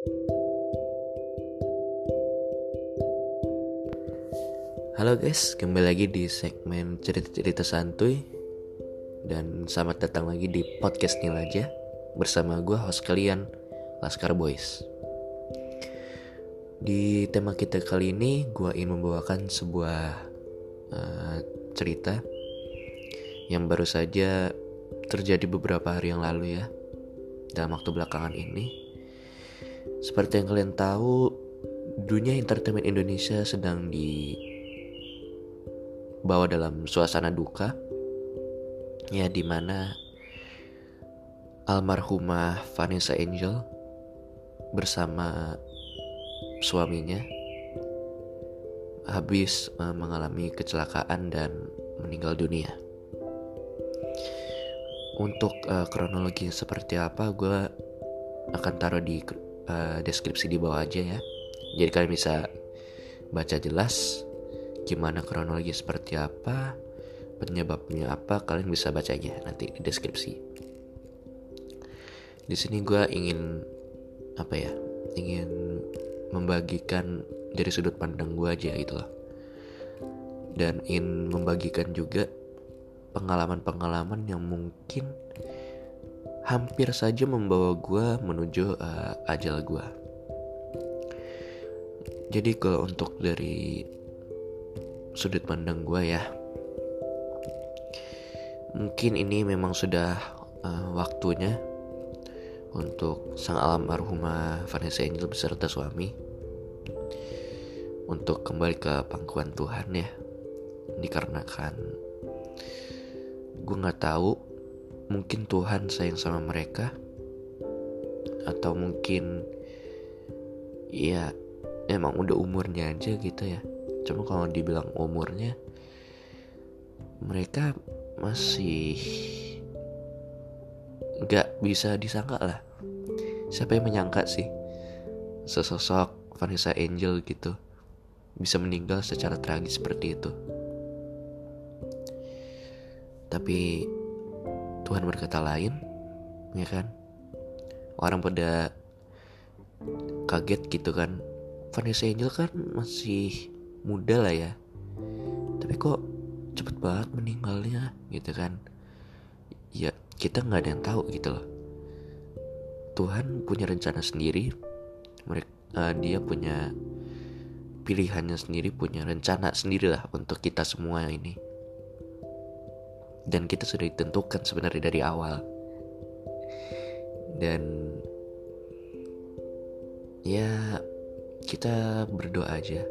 Halo guys, kembali lagi di segmen cerita-cerita santuy. Dan selamat datang lagi di podcast Nil aja. Bersama gue host kalian, Laskar Boys. Di tema kita kali ini, gue ingin membawakan sebuah uh, cerita Yang baru saja terjadi beberapa hari yang lalu ya. Dalam waktu belakangan ini Seperti yang kalian tahu, dunia entertainment Indonesia sedang di bawa dalam suasana duka ya di mana almarhumah Vanessa Angel bersama suaminya habis uh, mengalami kecelakaan dan meninggal dunia. Untuk uh, kronologi seperti apa, gue akan taruh di deskripsi di bawah aja ya. Jadi kalian bisa baca jelas gimana kronologi seperti apa, penyebabnya apa, kalian bisa baca aja nanti di deskripsi. Di sini gue ingin apa ya, ingin membagikan dari sudut pandang gue aja gitu loh. Dan ingin membagikan juga pengalaman-pengalaman yang mungkin hampir saja membawa gue menuju uh, ajal gue. Jadi kalau untuk dari sudut pandang gue ya mungkin ini memang sudah uh, waktunya untuk sang almarhumah Vanessa Angel beserta suami untuk kembali ke pangkuan Tuhan ya dikarenakan gue nggak tahu mungkin Tuhan sayang sama mereka? Atau mungkin ya emang udah umurnya aja gitu ya? Cuma kalau dibilang umurnya mereka masih nggak bisa disangka lah. Siapa yang menyangka sih? Sesosok Vanessa Angel gitu bisa meninggal secara tragis seperti itu. Tapi Tuhan berkata lain ya kan? Orang pada kaget gitu kan. Vanessa Angel kan masih muda lah ya. Tapi kok cepet banget meninggalnya gitu kan? Ya kita nggak ada yang tahu gitu loh. Tuhan punya rencana sendiri mereka uh, dia punya pilihannya sendiri punya rencana sendiri lah untuk kita semua ini dan kita sudah ditentukan sebenarnya dari awal. Dan ya kita berdoa aja.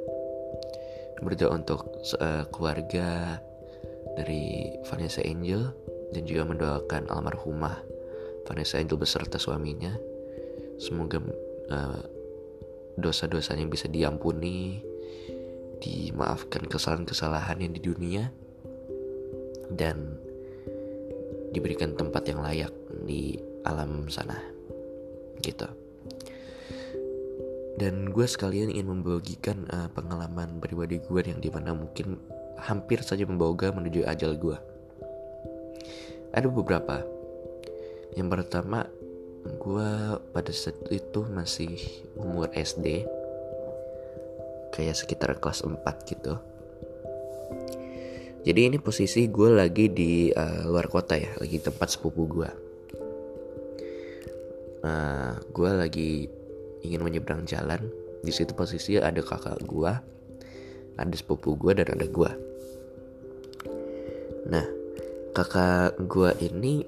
Berdoa untuk uh, keluarga dari Vanessa Angel dan juga mendoakan almarhumah Vanessa Angel beserta suaminya. Semoga uh, dosa-dosanya bisa diampuni, dimaafkan kesalahan-kesalahan yang di dunia. Dan diberikan tempat yang layak di alam sana. Gitu. Dan gue sekalian ingin membagikan uh, pengalaman pribadi gue yang di mana mungkin hampir saja membawa gue menuju ajal gue ada beberapa. Yang pertama gue pada saat itu masih umur SD kayak sekitar kelas 4 gitu jadi ini posisi gue lagi di uh, luar kota ya lagi tempat sepupu gue. Uh, gue lagi ingin menyeberang jalan. Di situ posisi ada kakak gua ada sepupu gua dan ada gua nah kakak gua ini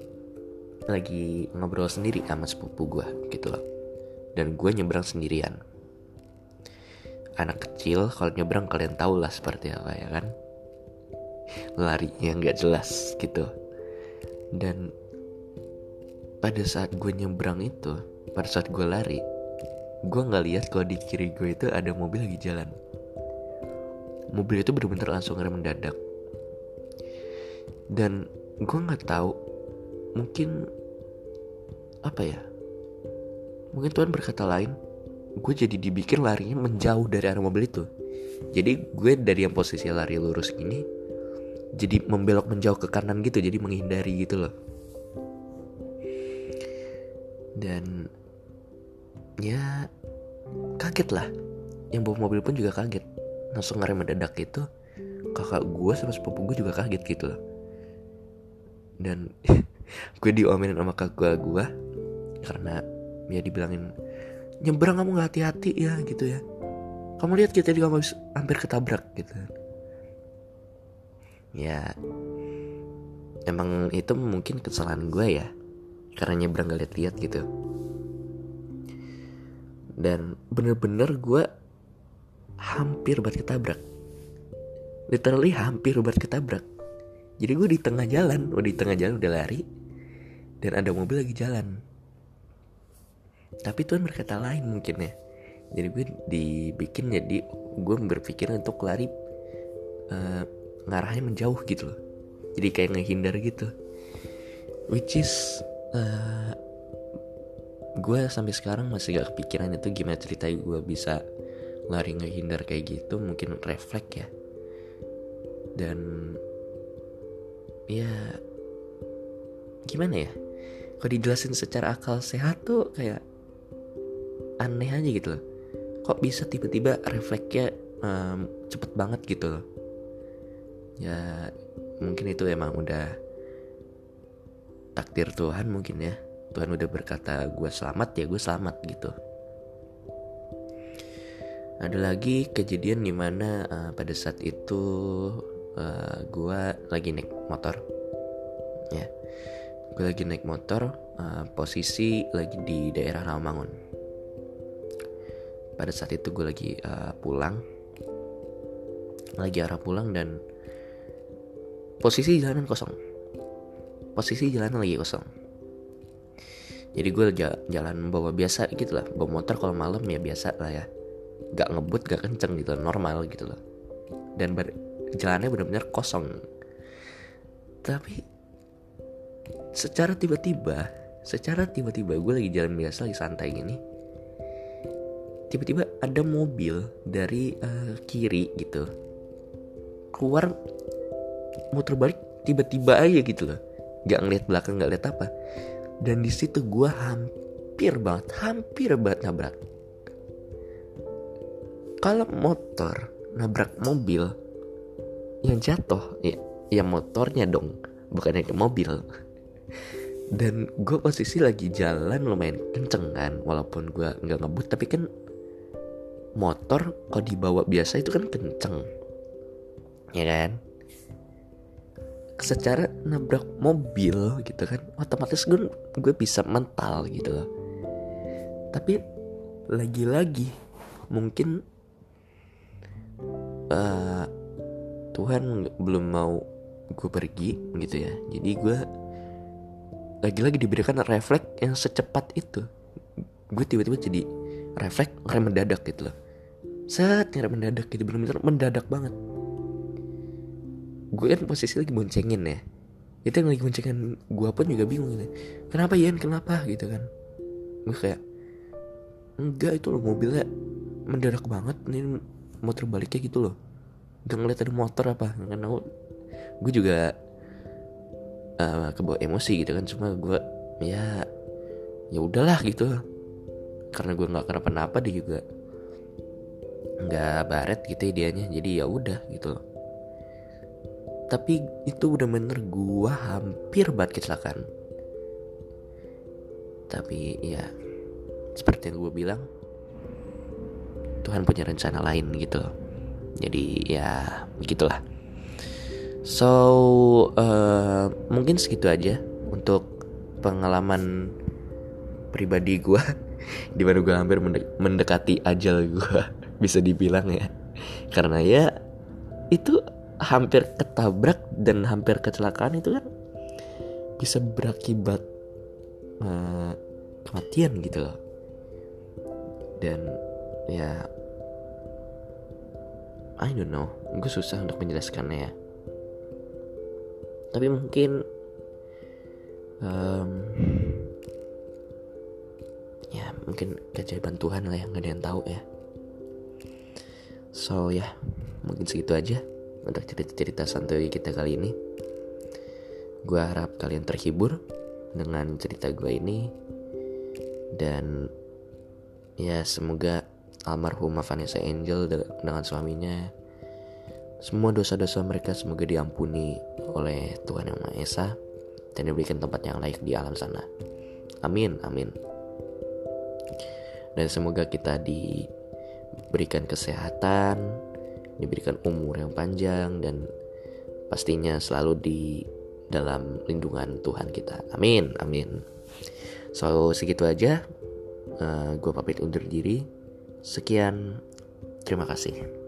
lagi ngobrol sendiri sama sepupu gua gitu loh. Dan gue nyebrang sendirian. Anak kecil kalau nyebrang kalian tahu lah seperti apa ya kan larinya nggak jelas gitu. Dan pada saat gue nyebrang itu pada saat gue lari gue nggak lihat kalau di kiri gue itu ada mobil lagi jalan. Mobil itu bener-bener langsung rem mendadak. Dan gue nggak tahu mungkin apa ya? Mungkin Tuhan berkata lain gue jadi dibikin larinya menjauh dari arah mobil itu. Jadi gue dari yang posisi lari lurus ini jadi membelok menjauh ke kanan gitu jadi menghindari gitu loh. Dan ya kaget lah. Yang bawa mobil pun juga kaget. Langsung ngerem mendadak itu kakak gue sama sepupu gue juga kaget gitu loh. Dan gue diomelin sama kakak gue karena ya dibilangin nyebrang kamu nggak hati-hati ya gitu ya. Kamu lihat kita juga hampir ketabrak gitu ya emang itu mungkin kesalahan gue ya karena nyebrang gak lihat-lihat gitu. Dan bener-bener gue hampir buat ketabrak. Literally hampir buat ketabrak. Jadi gue di tengah jalan udah di tengah jalan udah lari dan ada mobil lagi jalan. Tapi Tuhan berkata lain mungkin ya. Jadi gue dibikin jadi gue berpikir untuk lari uh, ngarahnya menjauh gitu loh. Jadi kayak ngehindar gitu. Which is uh, gue sampai sekarang masih gak kepikiran itu gimana cerita gue bisa lari ngehindar kayak gitu. Mungkin refleks ya. Dan ya gimana ya? Kalau dijelasin secara akal sehat tuh kayak aneh aja gitu loh. Kok bisa tiba-tiba refleksnya um, cepet banget gitu loh ya mungkin itu emang udah takdir Tuhan mungkin ya. Tuhan udah berkata gue selamat ya gue selamat gitu. Ada lagi kejadian di mana uh, pada saat itu uh, eh, gue lagi naik motor. Ya gue lagi naik motor uh, posisi lagi di daerah Rawamangun. Pada saat itu gue lagi uh, pulang. Lagi arah pulang dan posisi jalanan kosong. Posisi jalanan lagi kosong. Jadi gue jalan bawa biasa gitu lah. Bawa motor kalau malam ya biasa lah ya. Gak ngebut gak kenceng gitu normal gitu loh dan ber jalannya benar-benar kosong. Tapi secara tiba-tiba secara tiba-tiba gue lagi jalan biasa lagi santai gini tiba-tiba ada mobil dari uh, kiri gitu keluar muter balik tiba-tiba aja gitu loh. Gak ngeliat belakang gak liat apa. Dan di situ gue hampir banget hampir banget nabrak. Kalau motor nabrak mobil yang jatuh ya, ya motornya dong bukan yang mobil. Dan gue posisi lagi jalan lumayan kenceng kan walaupun gue nggak ngebut tapi kan motor kalau dibawa biasa itu kan kenceng. Ya kan secara nabrak mobil gitu kan otomatis gue gue bisa mental gitu loh. Tapi lagi-lagi mungkin uh, Tuhan belum mau gue pergi gitu ya. Jadi gue lagi-lagi diberikan refleks yang secepat itu. Gue tiba-tiba jadi refleks ngerem mendadak gitu loh. Set ngerem mendadak gitu benar-benar mendadak banget gue kan posisi lagi boncengin ya. Itu yang lagi boncengin gue pun juga bingung gitu. Kenapa Ian? Kenapa? Gitu kan. Gue kayak enggak itu loh mobilnya mendadak banget. Ini mau terbaliknya gitu loh. Gak ngeliat ada motor apa. Karena gue juga uh, kebawa emosi gitu kan. Cuma gue ya ya udahlah gitu. Karena gue nggak kenapa-napa dia juga nggak baret gitu ya dianya. Jadi ya udah gitu tapi itu udah bener gue hampir banget kecelakaan. Tapi ya seperti yang gue bilang Tuhan punya rencana lain gitu. Loh jadi ya begitulah. So uh, mungkin segitu aja untuk pengalaman pribadi gue di mana gue hampir mendekati ajal gue bisa dibilang ya. Karena ya itu hampir ketabrak dan hampir kecelakaan itu kan bisa berakibat uh, kematian gitu loh. Dan ya I don't know. Gue susah untuk menjelaskannya ya. Tapi mungkin um, ya mungkin keajaiban Tuhan lah yang gak ada yang tahu ya. So ya mungkin segitu aja untuk cerita-cerita santuy kita kali ini gue harap kalian terhibur dengan cerita gue ini dan ya semoga almarhumah Vanessa Angel dengan suaminya. Semua dosa-dosa mereka semoga diampuni oleh Tuhan Yang Maha Esa dan diberikan tempat yang layak di alam sana. Amin, amin. Dan semoga kita diberikan kesehatan, diberikan umur yang panjang dan pastinya selalu di dalam lindungan Tuhan kita. Amin, amin. So segitu aja. Uh, eh, gue pamit undur diri. Sekian, terima kasih.